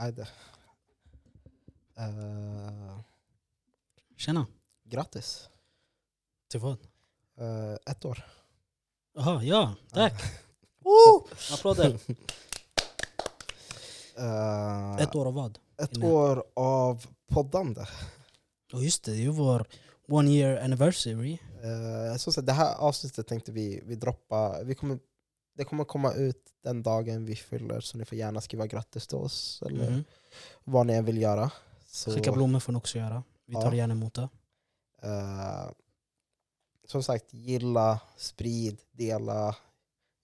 Ajde. Uh, Tjena. grattis. Till vad? Uh, ett år. Jaha, ja. Tack. Woo! Applåder. Uh, Ett år av vad? ett innan. år av poddande. Och just det, det är ju vår one year anniversary. Uh, så sagt, det här avsnittet tänkte vi, vi droppa. Vi kommer, det kommer komma ut den dagen vi fyller, så ni får gärna skriva grattis till oss. Eller Mhm. vad ni än vill göra. Så, Skicka blommor får ni också göra. Vi tar Ja. gärna emot det. eh, som sagt, gilla, sprid, dela.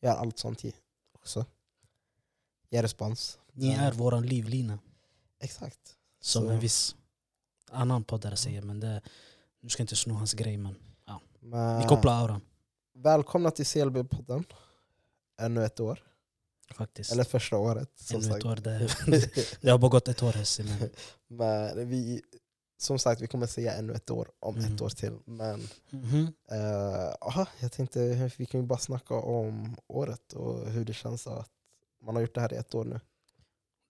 Gör allt sånt också. Ge respons. Ni Ja. är vår livlina. Exakt. Som Så- en viss annan poddare säger. Men det, nu ska inte sno hans grej men Men, vi kopplar auran. Välkomna till CLB-podden. Ännu ett år. Faktiskt. Eller första året. Som Ännu ett sagt. år. Det, det har bara gått ett år Hessi, men Men vi, som sagt, vi kommer säga ännu ett år om Mm. ett år till. Men Mhm. eh, aha, jag tänkte vi kan ju bara snacka om året och hur det känns att man har gjort det här i ett år nu.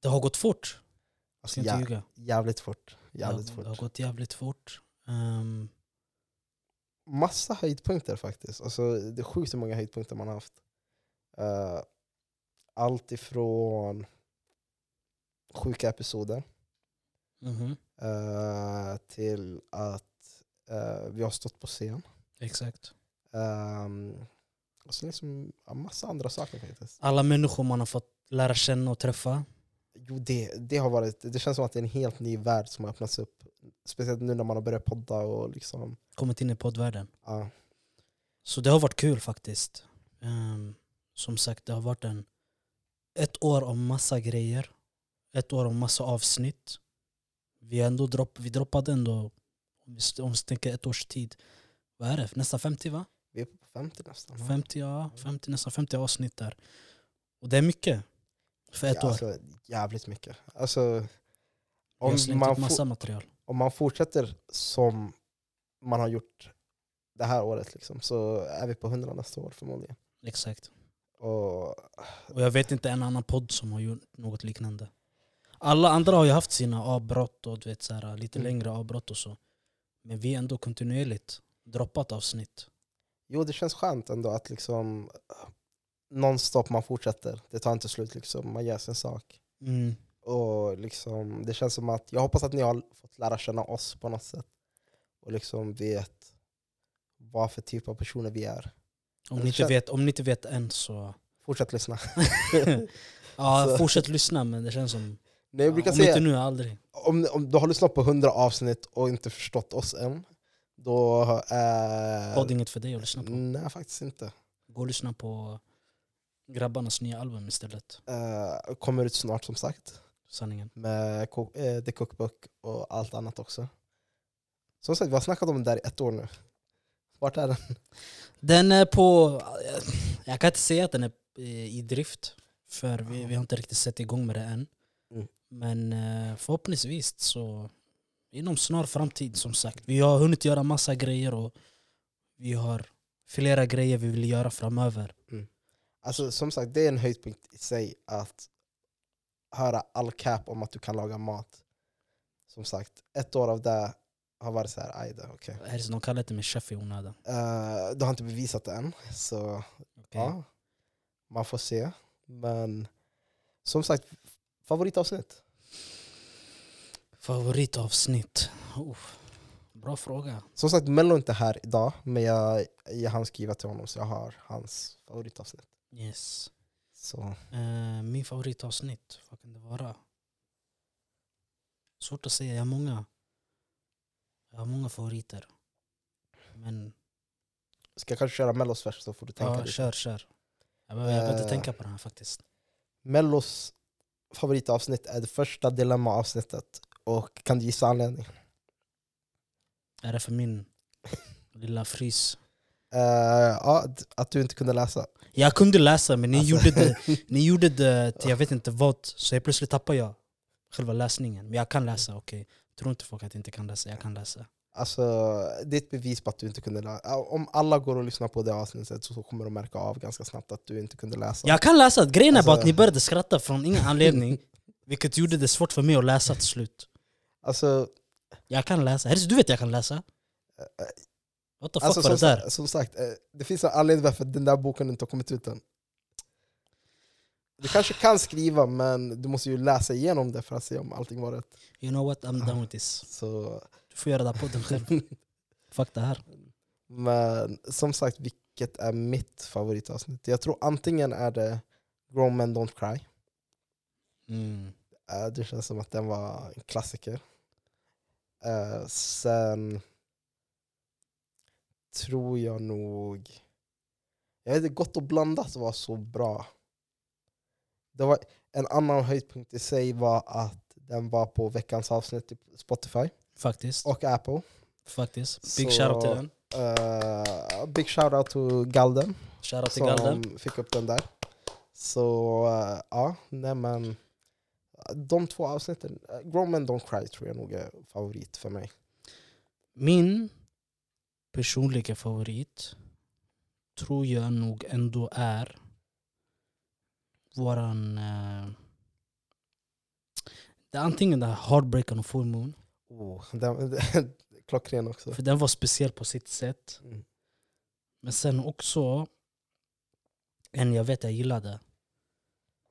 det har gått fort. Jag Alltså, ska inte jä, ljuga. jävligt fort. Jävligt det, fort. det har gått jävligt fort. Ehm, Massa höjdpunkter faktiskt. Alltså, det är sjukt hur många höjdpunkter man har haft. Eh, allt ifrån sjuka episoder mhm. eh, till att eh, vi har stått på scen. Exakt. Um, och så liksom ja, massa andra saker faktiskt. Alla människor man har fått lära känna och träffa. Jo, det, det, har varit, det känns som att det är en helt ny värld som har öppnats upp. Speciellt nu när man har börjat podda och liksom... Kommit in i poddvärlden. Ja, Så det har varit kul faktiskt. Ehm, som sagt, det har varit en, ett år om massa grejer. Ett år om massa avsnitt. Vi, ändå dropp, vi droppade ändå, om vi, om vi tänker ett års tid, vad är det? Nästan 50 va? vi är på 50 nästan. 50, ja, 50, nästan 50 avsnitt där. Och det är mycket för ett ja, år. Alltså, jävligt mycket. Alltså, om, man massa material. om man fortsätter som man har gjort det här året liksom, så är vi på 100 nästa år förmodligen. Exakt. Och, Och jag vet inte en annan podd som har gjort något liknande. Alla andra har ju haft sina avbrott och du vet, så här, lite Mm. längre avbrott och så. Men vi är ändå kontinuerligt droppat avsnitt. jo, det känns skönt ändå att liksom nonstop man fortsätter. Det tar inte slut, liksom. man gör sin sak. Mm. Och liksom, det känns som att, jag hoppas att ni har fått lära känna oss på något sätt. Och liksom vet vad för typ av personer vi är. Om, ni inte vet, om ni inte vet än så... Fortsätt lyssna. ja, fortsätt lyssna men det känns som... Nej, jag brukar om säga, inte nu, aldrig. om, om du har lyssnat på 100 avsnitt och inte förstått oss än, då är... Podd inget för dig att lyssna på. Nej, faktiskt inte. Gå och lyssna på grabbarnas nya album istället. Eh, kommer ut snart som sagt. Sanningen. Med eh, The Cookbook och allt annat också. Som sagt, vi har snackat om det där i ett år nu. Vart är den? Den är på... Jag kan inte säga att den är i drift. För vi, vi har inte riktigt sett igång med det än. Mm. Men eh, förhoppningsvis så inom snar framtid som sagt. Vi har hunnit göra massa grejer och vi har flera grejer vi vill göra framöver. Alltså, som sagt, det är en höjdpunkt i sig att höra all cap om att du kan laga mat. Som sagt, ett år av det har varit så här, aj då, okej. Okay. De kallar inte mig chef i onödan. Eh, du har inte bevisat det än, så Okay. ja, man får se. Men som sagt, favoritavsnitt? Favoritavsnitt? Oh, bra fråga. Som sagt, Mello är inte här idag, men jag, jag hann skriva till honom så jag har hans favoritavsnitt. Yes. Så, Eh, min favoritavsnitt, vad kan det vara? Svårt att säga, jag har många. Jag har många favoriter. Men ska jag kanske köra Mellos först så får du tänka ja, lite. kör, kör. Jag behöver, jag behöver inte Eh. tänka på det här faktiskt. Mellos favoritavsnitt är det första dilemma-avsnittet. Och kan du gissa anledningen? Är det för min lilla frys? Eh, ja, att du inte kunde läsa. Jag kunde läsa men ni, Alltså. gjorde det, ni gjorde det till jag vet inte vad, så jag plötsligt tappade jag själva läsningen. Men jag kan läsa, okej. Tror inte folk att jag inte kan läsa, jag kan läsa. Alltså, det är ett bevis på att du inte kunde läsa. Om alla går och lyssnar på det avsnittet så kommer de märka av ganska snabbt att du inte kunde läsa. Jag kan läsa, grejen är bara Alltså- att ni började skratta från ingen anledning. Vilket gjorde det svårt för mig att läsa till slut. Alltså, Jag kan läsa. Herres, du vet jag kan läsa. eh, What the fuck alltså var som, det där? som sagt, eh, det finns en anledning varför den där boken inte har kommit ut än. Du kanske kan skriva, men du måste ju läsa igenom det för att se om allting var rätt. You know what, I'm done with this. Så, Du får göra det här podden själv. Fuck det här. men som sagt, vilket är mitt favoritavsnitt? Jag tror antingen är det Grown Men Don't Cry. Mm. Eh, Det känns som att den var en klassiker. Eh, sen tror jag nog... Jag vet inte, Gott och blandat var så bra. Det var, en annan höjdpunkt i sig var att den var på veckans avsnitt i Spotify Faktiskt. och Apple. Faktiskt. Big shoutout till den. Uh, big shoutout till Galden Shoutout till som Galden. fick upp den där. Så eh, ja, nej men de två avsnitten, uh, Grown Men Don't Cry tror jag nog är favorit för mig. Min personliga favorit tror jag nog ändå är våran... Eh, det är antingen det här Heartbreak och Full Moon. Oh, den, klockren också. För den var speciell på sitt sätt. Mm. Men sen också en jag vet jag gillade.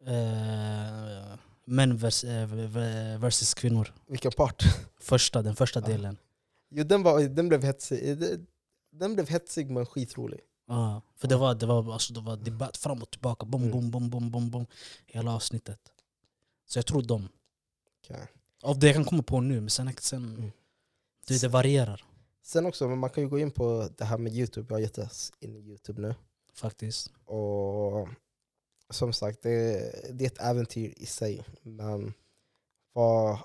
Eh, män vers, v- versus kvinnor. Vilken part? Första, den första Ja. delen. Jo, den, var, den blev hetsig. Den- Den blev hetsig men skitrolig. Ja, för det var, det, var, alltså, det var debatt fram och tillbaka. Bom, Mm. bom, bom, bom, bom, bom. Hela avsnittet. Så jag tror de. Okej. Av det jag kan komma på nu, men sen, sen Mm. det, det varierar Sen också, men man kan ju gå in på det här med Youtube. Jag har gett oss in i Youtube nu. faktiskt. Och som sagt, det, det är ett äventyr i sig. Men vad,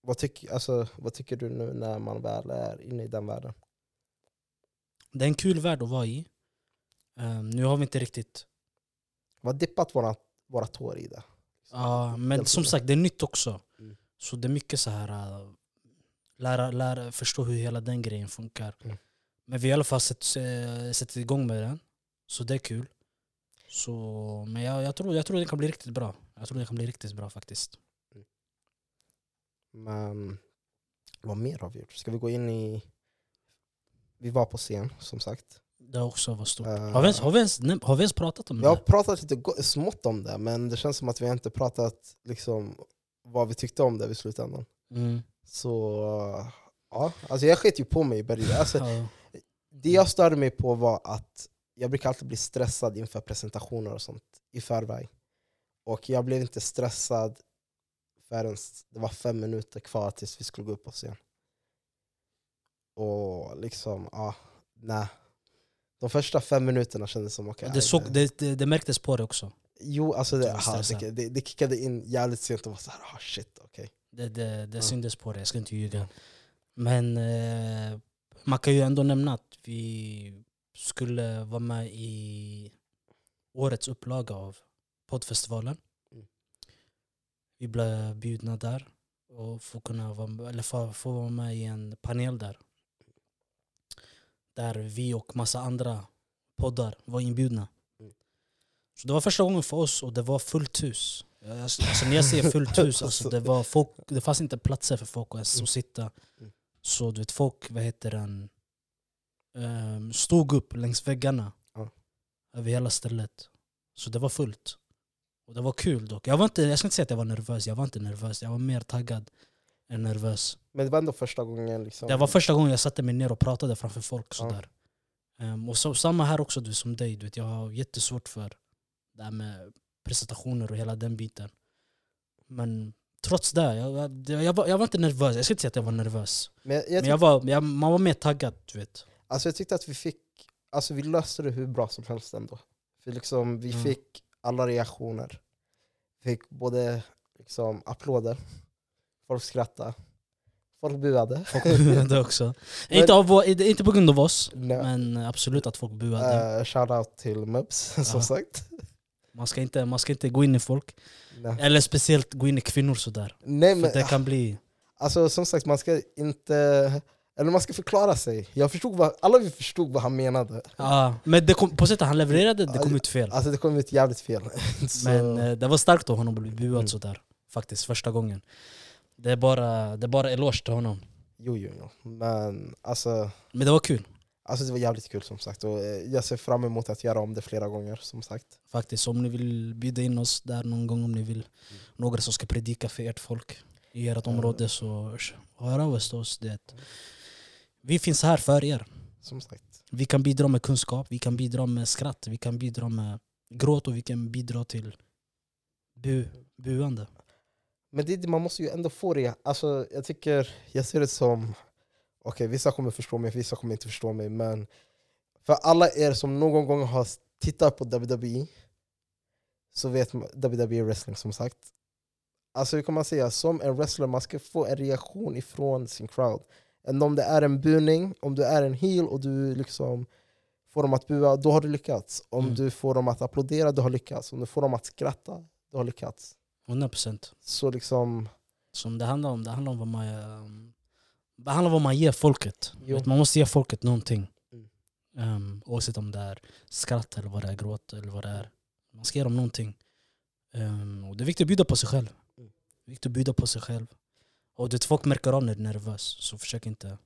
vad, tyck, alltså, vad tycker du nu när man väl är inne i den världen? Det är en kul värld att vara i. Ehm, nu har vi inte riktigt... Vi har dippat våra, våra tår i det. Ja, men Helt som sagt, det är nytt också. Mm. Så det är mycket så här... äh, Lära, lära, förstå hur hela den grejen funkar. Mm. Men vi har i alla fall sett, sett igång med den. Så det är kul. Så, men jag, jag, tror, jag tror det kan bli riktigt bra. Jag tror det kan bli riktigt bra faktiskt. Men vad mer har vi gjort? Ska vi gå in i... Vi var på scen, som sagt. Det också var stort. Eh, Har vi, ens, har, vi ens, har vi ens pratat om Vi har det? pratat lite smått om det, men det känns som att vi inte pratat liksom, vad vi tyckte om det i slutändan. Mm. Så ja, alltså jag sket ju på mig i början. Alltså, Ja. det jag störde mig på var att jag brukar alltid bli stressad inför presentationer och sånt i förväg. Och jag blev inte stressad förrän det var fem minuter kvar tills vi skulle gå upp på scen. Och liksom, ja, nej. De första fem minuterna kändes som okej. det, såg, det, det, det märktes på det också. Jo, alltså det, aha, det, det, det kickade in jävligt sent och var så här, ah shit, okej. Det, det, det Ja. syndes på det, jag ska inte ljuga. Men eh, man kan ju ändå nämna att vi skulle vara med i årets upplaga av poddfestivalen. Mm. Vi blev bjudna där och få, kunna vara, eller få, få vara med i en panel där. Där vi och massa andra poddar var inbjudna. Mm. Så det var första gången för oss och det var fullt hus. Alltså, när jag säger fullt hus, alltså, det, var folk, det fanns inte platser för folk att Mm. att sitta. Mm. Så du vet, folk vad heter den, ehm, stod upp längs väggarna Ja. över hela stället. Så det var fullt. Och det var kul dock. Jag, var inte, jag ska inte säga att jag var nervös, jag var inte nervös. Jag var mer taggad än nervös. Men det var ändå första gången liksom. Det var första gången jag satte mig ner och pratade framför folk. Ja. Sådär. Ehm, och så, samma här också du, som dig. Du vet, jag har jättesvårt för det här med presentationer och hela den biten. Men trots det, jag, jag, var, jag var inte nervös. Jag ska inte säga att jag var nervös. Men jag, jag, Men jag var, jag, man var mer taggad. Du vet. alltså jag tyckte att vi fick, alltså vi löste det hur bra som helst ändå. För liksom, vi Mm. fick alla reaktioner. Vi fick både liksom, applåder, folk skrattade, folk buade. Folk buade också. inte, av, inte på grund av oss, Nej. men absolut att folk buade. Uh, Shoutout till Mubs, som Ja. sagt. Man ska, inte, man ska inte gå in i folk. Nej, Eller speciellt gå in i kvinnor sådär. Nej För men det kan bli... alltså, som sagt, man ska inte... Eller man ska förklara sig. Jag förstod vad, alla vi förstod vad han menade. Ja, men det kom, på sättet han levererade, det kom ut fel. Alltså det kom ut jävligt fel. Så, Men eh, det var starkt av honom att bli buad Mm. sådär. faktiskt, första gången. Det är bara, det är bara eloge till honom. Jo, jo, jo. Men alltså, Men det var kul. alltså det var jävligt kul som sagt. Och eh, jag ser fram emot att göra om det flera gånger som sagt. Faktiskt, om ni vill bjuda in oss där någon gång, om ni vill några som ska predika för ert folk i ert Mm. område så hör av oss till oss. Det. Vi finns här för er. Som sagt. Vi kan bidra med kunskap, vi kan bidra med skratt, vi kan bidra med gråt och vi kan bidra till bu, buande. Men det, man måste ju ändå få det. Alltså, jag tycker, jag ser det som, okej vissa kommer förstå mig, vissa kommer inte förstå mig. Men för alla er som någon gång har tittat på WWE, så vet man, WWE wrestling som sagt. Alltså hur kan man säga, som en wrestler, man ska få en reaktion ifrån sin crowd. Än om det är en buning, om du är en heel och du liksom får dem att bua, då har du lyckats. Om Mm. du får dem att applådera, du har lyckats. Om du får dem att skratta, du har lyckats. 100%. Så liksom, Som det handlar om, det handlar om vad man, um, det handlar om vad man ger folket. Vet, man måste ge folket någonting. Mm. Um, oavsett om det är skratt eller vad det är gråt eller vad det är. Man ska ge dem någonting. Um, och det är viktigt att bjuda på sig själv. Mm. Viktigt att bjuda på sig själv. Och det folk märker av när du är nervös. Så försök inte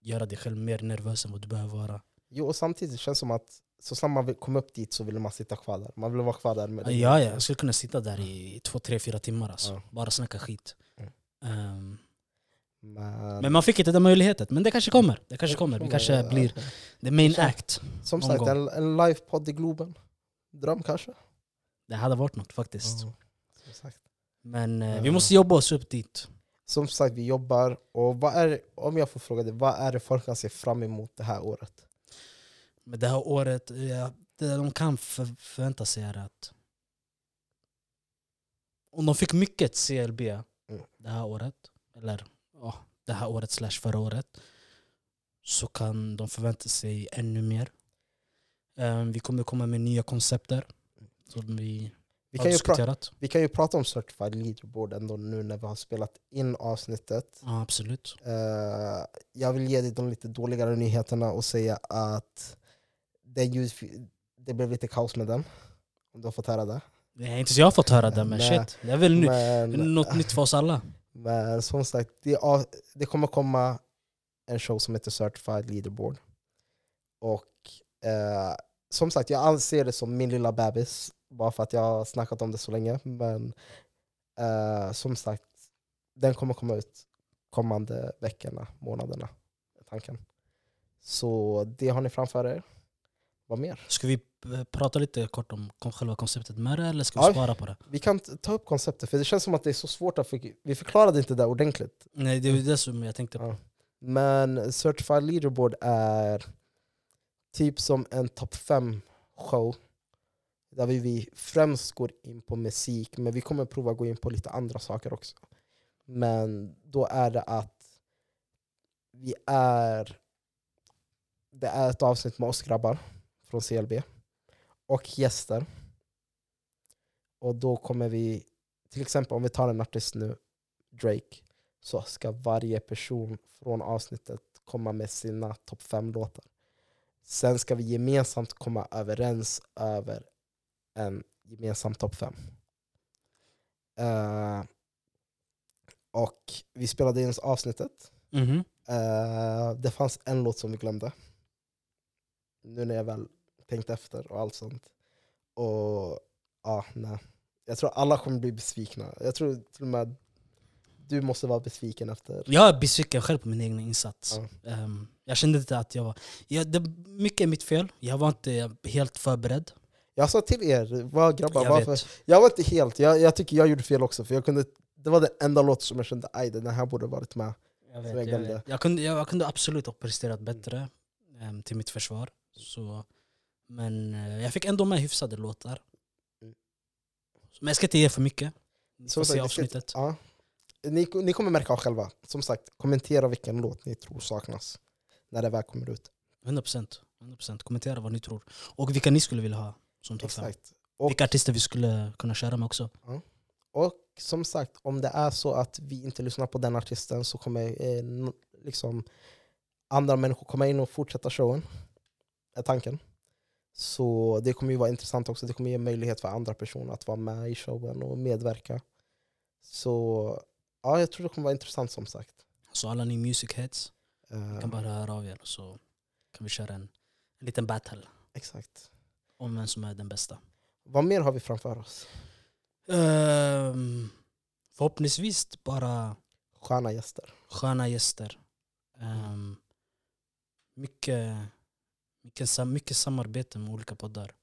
göra dig själv mer nervös än vad du behöver vara. Jo, och samtidigt känns det som att så snart man komma upp dit så vill man sitta kvar där. Man vill vara kvar där. Med Ja, ja, jag skulle kunna sitta där i två, tre, fyra timmar alltså. Ja. Bara snacka skit. Mm. Um, Men, men man fick inte den möjligheten. Men det kanske kommer. Det kanske kommer. Vi kanske blir ja. the main Kanske. act. Som sagt, gång. en, en livepodd i Globen. Dröm kanske? Det hade varit något faktiskt. Som, sagt. Men eh, vi måste jobba oss upp dit. som sagt, vi jobbar. Och vad är, om jag får fråga dig, vad är det folk kan se fram emot det här året? Men det här året, ja, det de kan för, förvänta sig är att om de fick mycket CLB det här året, eller ja, det här året slash förra året, så kan de förvänta sig ännu mer. Eh, vi kommer komma med nya koncepter som vi, Vi har diskuterat. vi kan ju prata om Certified Leaderboard ändå nu när vi har spelat in avsnittet. Ja, absolut. Eh, jag vill ge dig de lite dåligare nyheterna och säga att den ljud, det blev lite kaos med den. Om du har fått höra det. Är inte så jag har fått höra det, men Nej. shit. Det är väl nu, Men, något nytt för oss alla. men som sagt, det, det kommer komma en show som heter Certified Leaderboard. Och eh, som sagt, jag anser det som min lilla bebis. Bara för att jag har snackat om det så länge. Men eh, som sagt, den kommer komma ut kommande veckorna, månaderna. Tanken. Så det har ni framför er. Vad mer? Ska vi eh, prata lite kort om själva konceptet med det, eller ska Ja. vi spara på det? Vi kan ta upp konceptet, för det känns som att det är så svårt att... För, vi förklarade inte det ordentligt. Nej, det är det som jag tänkte på. Ja. Men Certified Leaderboard är typ som en topp 5 show där vi, vi främst går in på musik, men vi kommer prova att gå in på lite andra saker också. Men då är det att vi är... Det är ett avsnitt med oss grabbar från CLB och gäster. Och då kommer vi, till exempel om vi tar en artist nu, Drake, så ska varje person från avsnittet komma med sina topp fem låtar. Sen ska vi gemensamt komma överens över en gemensam topp fem. Eh, och vi spelade in avsnittet. Mhm. Eh, det fanns en låt som vi glömde. Nu när jag väl tänkt efter och allt sånt. Och ja, nej. Jag tror alla kommer bli besvikna. Jag tror till och med du måste vara besviken efter. Jag är besviken själv på min egen insats. Ja. Ehm, jag kände inte att jag var... Jag, det, mycket är mitt fel. Jag var inte helt förberedd. Jag sa till er, vad grabbar, Jag varför? vet. Jag var inte helt, jag, jag tycker jag gjorde fel också. För jag kunde, det var den enda låten som jag kände, aj den här borde varit med. Jag, vet, jag. Jag, kunde, jag, kunde absolut ha presterat bättre ehm, till mitt försvar. Så, men eh, jag fick ändå med hyfsade låtar. Mm. Men jag ska inte ge för mycket. Ni får se avsnittet. Ja. Ni, ni kommer märka själva. Som sagt, kommentera vilken låt ni tror saknas. När det väl kommer ut. 100%. 100%. Kommentera vad ni tror. Och vilka ni skulle vilja ha som topp fem. Exakt. Och, Vilka artister vi skulle kunna köra med också. och som sagt, om det är så att vi inte lyssnar på den artisten så kommer eh, liksom andra människor komma in och fortsätta showen. Är tanken. Så det kommer ju vara intressant också. Det kommer ge möjlighet för andra personer att vara med i showen och medverka. Så ja, jag tror det kommer vara intressant som sagt. Så alla ni music heads Eh, kan bara höra av er så kan vi köra en, en liten battle Exakt. om vem som är den bästa. Vad mer har vi framför oss? Ehm, förhoppningsvis bara Sköna gäster. sköna gäster. Ehm, mycket, mycket, mycket samarbete med olika poddar.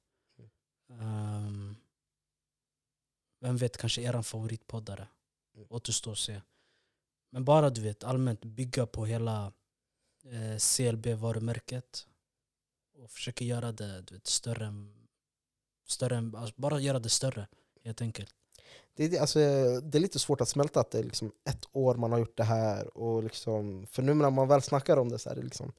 Ehm, vem vet, kanske er favoritpoddare. Mm. Återstår att se. Men bara du vet, allmänt bygga på hela eh, CLB-varumärket och försöka göra det du vet, större. större alltså bara göra det större, helt enkelt. Det är, alltså, det är lite svårt att smälta att det är liksom ett år man har gjort det här. Och liksom, för nu när man väl snackar om det så är det liksom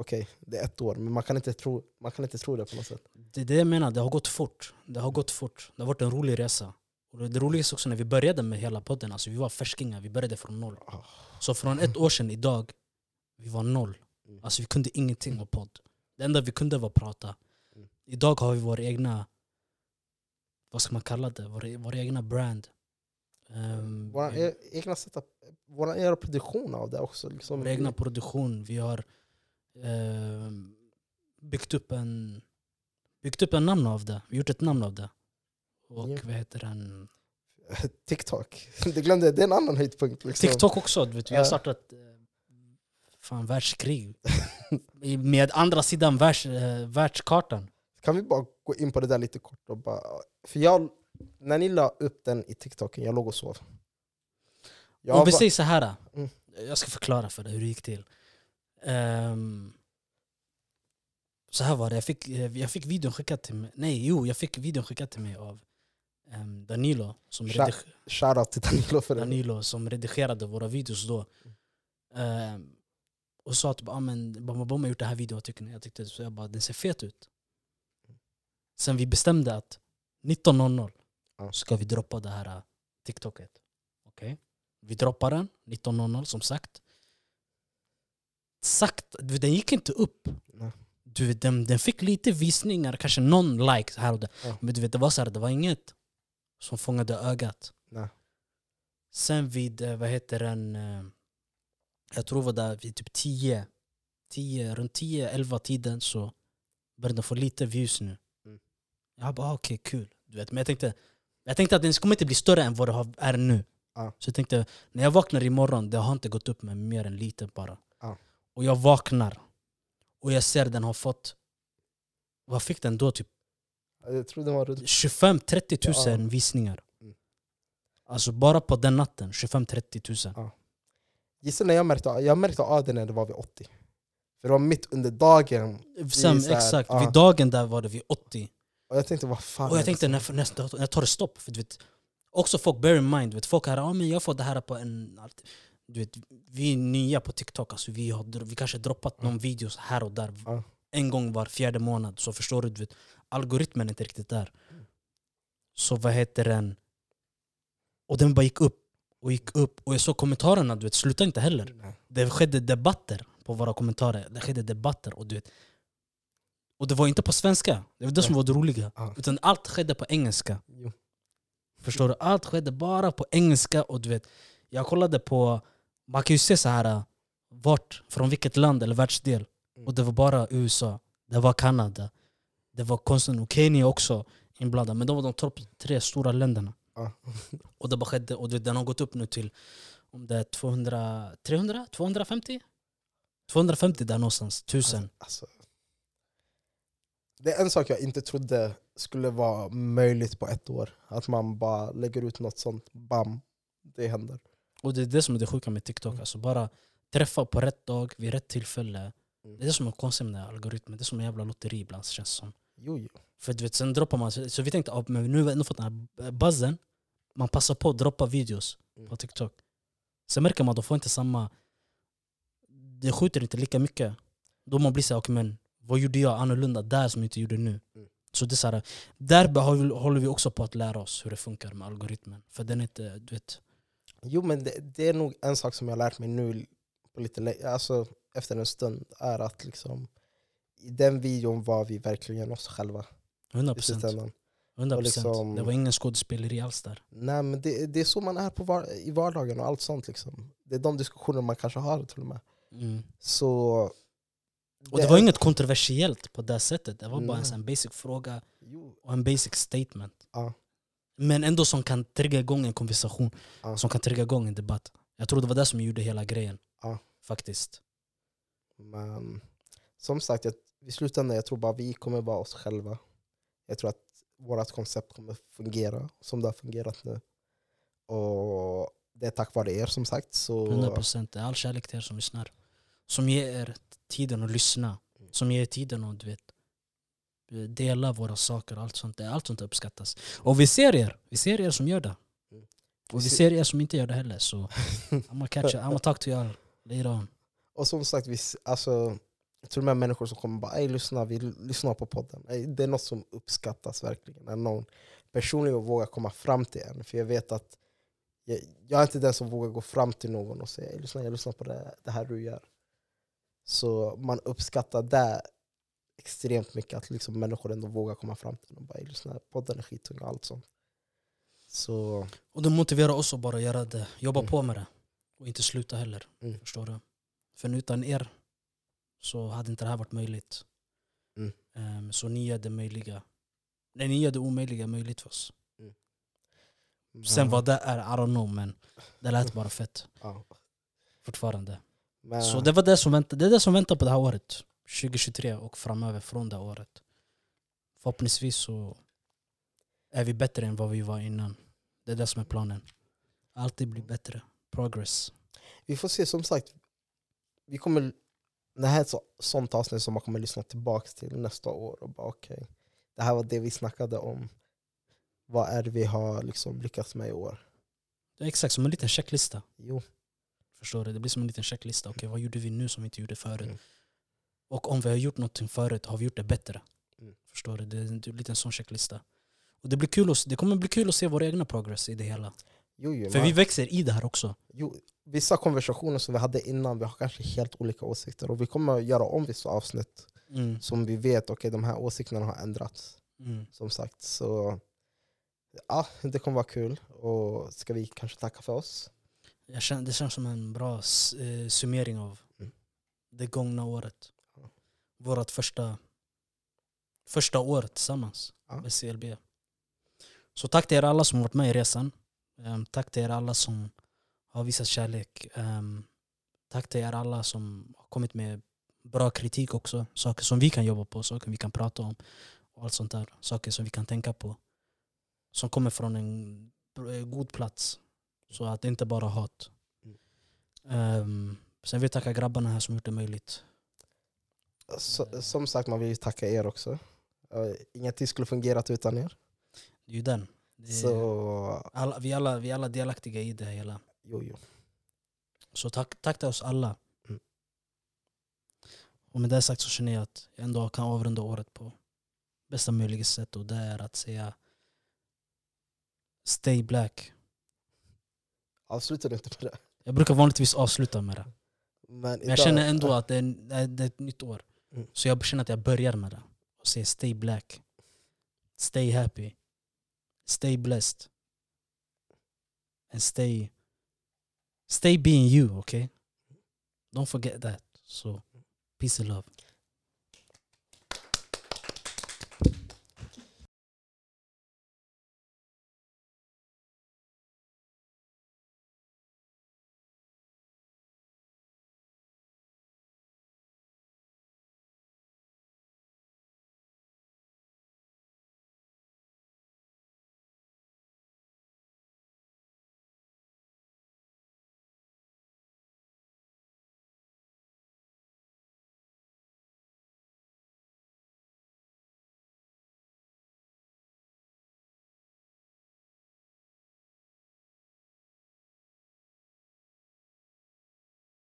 okej, det är ett år, men man kan, inte tro, man kan inte tro det på något sätt. Det är det jag menar, det har gått fort. Det har gått fort. Det har varit en rolig resa. Och det roligaste också när vi började med hela podden, alltså vi var färskingar, vi började från noll. Ah. Så från ett år sedan idag, vi var noll. Mm. Alltså vi kunde ingenting om podd. Det enda vi kunde var prata. Mm. Idag har vi våra egna, vad ska man kalla det, våra, våra egna brand. Um, Vår egna setup, vår egna produktion av det också. Liksom. vår egna produktion. Vi har ehm, byggt upp en byggt upp en namn av det. Har gjort ett namn av det. Och Ja. vad heter den? TikTok. Du glömde, det är en annan höjdpunkt. Liksom. TikTok också. Du vet, vi har Ja. startat eh, fan, världskrig. Med andra sidan världs, eh, världskartan. Kan vi bara gå in på det där lite kort? Och bara, för jag, när ni la upp den i TikToken, jag låg och sov. Jag Om vi säger så här. Mm. Jag ska förklara för dig hur det gick till. Ehm, så här var det. Jag fick, eh, jag fick videon skickad till mig. Nej, jo, jag fick videon skickad till mig av ehm, Danilo. Som, Shoutout till Danilo för det. Danilo som redigerade våra videos då. Ehm, och sa typ, ah, men har gjort den här videon, vad tycker ni? Jag tyckte så jag bara, den ser fet ut. Sen vi bestämde att 19.00 Ja. ska vi droppa det här äh, TikToket. Okej? Vi droppar den 19.00 som sagt. Vet, den gick inte upp. Nej. Du vet, den, den fick lite visningar, kanske någon like här och där. Ja. Men du vet, det var så här, det var inget som fångade ögat. Nej. Sen vid, eh, vad heter den, eh, jag tror det var där vid typ 10, 10 runt 10-11 tiden så började den få lite views nu. Mm. Jag bara ah, okej, kul. Du vet, men jag tänkte, jag tänkte att den kommer inte bli större än vad det är nu. Ja. Så jag tänkte, när jag vaknar imorgon, det har inte gått upp med mer än lite bara. Ja. Och jag vaknar och jag ser den har fått, vad fick den då? Typ Jag tror det var runt 25-30 tusen Ja. visningar. Mm. Alltså bara på den natten, 25-30 tusen. Gissa när jag märkte, jag märkte av det när det var vid 80. För det var mitt under dagen. Sen, exakt, ja. vid dagen där var det vid 80. Och jag tänkte, vad fan Och jag tänkte när, när, när tar det stopp? För du vet, också folk, bear in mind, vet, folk här, ah, men jag får det här på en... allt." Du vet, vi är nya på TikTok, alltså, vi har vi kanske droppat någon videos här och där. Ja. En gång var fjärde månad, så förstår du, du vet, algoritmen är inte riktigt där. Så vad heter den? Och den bara gick upp och gick upp. Och jag såg kommentarerna, du vet, sluta inte heller. Nej. Det skedde debatter på våra kommentarer. Det skedde debatter. Och, du vet, och det var inte på svenska, det var det som var det roliga. Ja. Utan allt skedde på engelska. Jo. Förstår du? Allt skedde bara på engelska. Och du vet, jag kollade på, man kan ju se så här äh, vart, från vilket land eller världsdel. Mm. Och det var bara USA, det var Kanada, det var konstigt och Kenya också inblandade. Men de var de topp tre stora länderna. Ja. Och det bara skedde, och den har gått upp nu till om det är 200, 300, 250? 250 där någonstans, tusen. Alltså, det är en sak jag inte trodde skulle vara möjligt på ett år. Att man bara lägger ut något sånt, bam, det händer. Och det är det som är det sjuka med TikTok. Mm. Alltså bara träffa på rätt dag, vid rätt tillfälle. Mm. Det är det som är konstigt med algoritmen. Det är som en jävla lotteri ibland känns det som. Jo, jo. För du vet, sen droppar man, så vi tänkte att men nu har vi ändå fått den här buzzen. Man passar på att droppa videos Mm. på TikTok. Sen märker man att de får inte samma... Det skjuter inte lika mycket. Då man blir såhär, okay, men vad gjorde jag annorlunda där som jag inte gjorde nu? Mm. Så det är så här, där håller vi också på att lära oss hur det funkar med algoritmen. För den är inte, du vet... Jo men det, det är nog en sak som jag har lärt mig nu på lite alltså, efter en stund är att liksom, i den videon var vi verkligen oss själva. 100 I procent. slutändan. 100%. Och liksom- Det var ingen skådespeleri alls där. Nej, men det, det är så man är på var, i vardagen och allt sånt. Liksom. Det är de diskussioner man kanske har till och med. Mm. Så, Och det var inget kontroversiellt på det sättet. Det var bara en Nej. sån basic fråga och en basic statement. Ja. Men ändå som kan trigga igång en konversation, Ja. som kan trigga igång en debatt. Jag tror det var det som gjorde hela grejen. Ja. Faktiskt. Men som sagt, jag, i slutändan jag tror bara vi kommer vara oss själva. Jag tror att vårt koncept kommer fungera som det har fungerat nu. Och det är tack vare er som sagt. Så 100% det är all kärlek till er som lyssnar. Som ger er tiden att lyssna. Mm. Som ger er tiden att du vet, dela våra saker och allt sånt. där. Allt sånt uppskattas. Och vi ser er. Vi ser er som gör det. Mm. Och vi ser- er som inte gör det heller. Så I'm catch you. I'm talk to y'all later on. Och som sagt, vi, alltså, till och med människor som kommer bara Ey, lyssna, vi lyssnar på podden. Det är något som uppskattas verkligen. När någon personligen vågar komma fram till en. För jag vet att jag, jag är inte den som vågar gå fram till någon och säga Ey, lyssna, jag lyssnar på det, det här du gör. Så man uppskattar det extremt mycket, att liksom människor ändå vågar komma fram till en och bara lyssna, podden är skittung och allt sånt. Så Och det motiverar oss att bara göra det. Jobba Mm. på med det. Och inte sluta heller. Mm. Förstår du? För utan er så hade inte det här varit möjligt. Mm. Ehm, så ni gör det möjliga. Nej, ni gör det omöjliga möjligt för oss. Sen vad det är, I don't know men det lät bara fett. ja. Fortfarande. Men, Så det var det som väntar, det är det som väntar på det här året. 2023 och framöver från det året. Förhoppningsvis så är vi bättre än vad vi var innan. Det är det som är planen. Alltid bli bättre. Progress. Vi får se, som sagt. Vi kommer, det här är ett så, sånt avsnitt som man kommer lyssna tillbaka till nästa år. och bara okej, Det här var det vi snackade om. Vad är det vi har liksom lyckats med i år? Det är exakt som en liten checklista. Jo, Förstår du? Det blir som en liten checklista. Okej, vad gjorde vi nu som vi inte gjorde förut? Mm. Och om vi har gjort någonting förut, har vi gjort det bättre? Mm. Förstår du? Det är en liten sån checklista. Och det, blir kul att, det kommer bli kul att se våra egna progress i det hela. jo, jo, För man- vi växer i det här också. jo, vissa konversationer som vi hade innan, vi har kanske helt olika åsikter. Och vi kommer göra om vissa avsnitt Mm. som vi vet, okej de här åsikterna har ändrats. Mm. Som sagt, så ja, det kommer vara kul. Och ska vi kanske tacka för oss? Känner, det känns som en bra eh, summering av Mm. det gångna året. Vårt första, första år tillsammans Ja. med CLB. Så tack till er alla som varit med i resan. Ehm, tack till er alla som har visat kärlek. Ehm, tack till er alla som har kommit med bra kritik också. Saker som vi kan jobba på, saker vi kan prata om. Och allt sånt där. Saker som vi kan tänka på. Som kommer från en br- god plats. Så att det inte bara är hat. Ehm, sen vill jag tacka grabbarna här som gjort det möjligt. Så, som sagt, man vill ju tacka er också. Ingenting skulle fungerat utan er. Det är ju den. Är, Så, alla, vi, alla, vi alla delaktiga i det hela. jo, jo. Så tack, tack till oss alla. Mm. Och med det sagt så känner jag att jag ändå kan avrunda året på bästa möjliga sätt. Och det är att säga Stay black. Avslutar du inte med det? Jag brukar vanligtvis avsluta med det. Men, Men jag idag- känner ändå att det är- det är ett nytt år. Mm. Så jag känner att jag börjar med det. Och säger stay black. Stay happy. Stay blessed. And stay stay being you, okay? Don't forget that. So peace and love.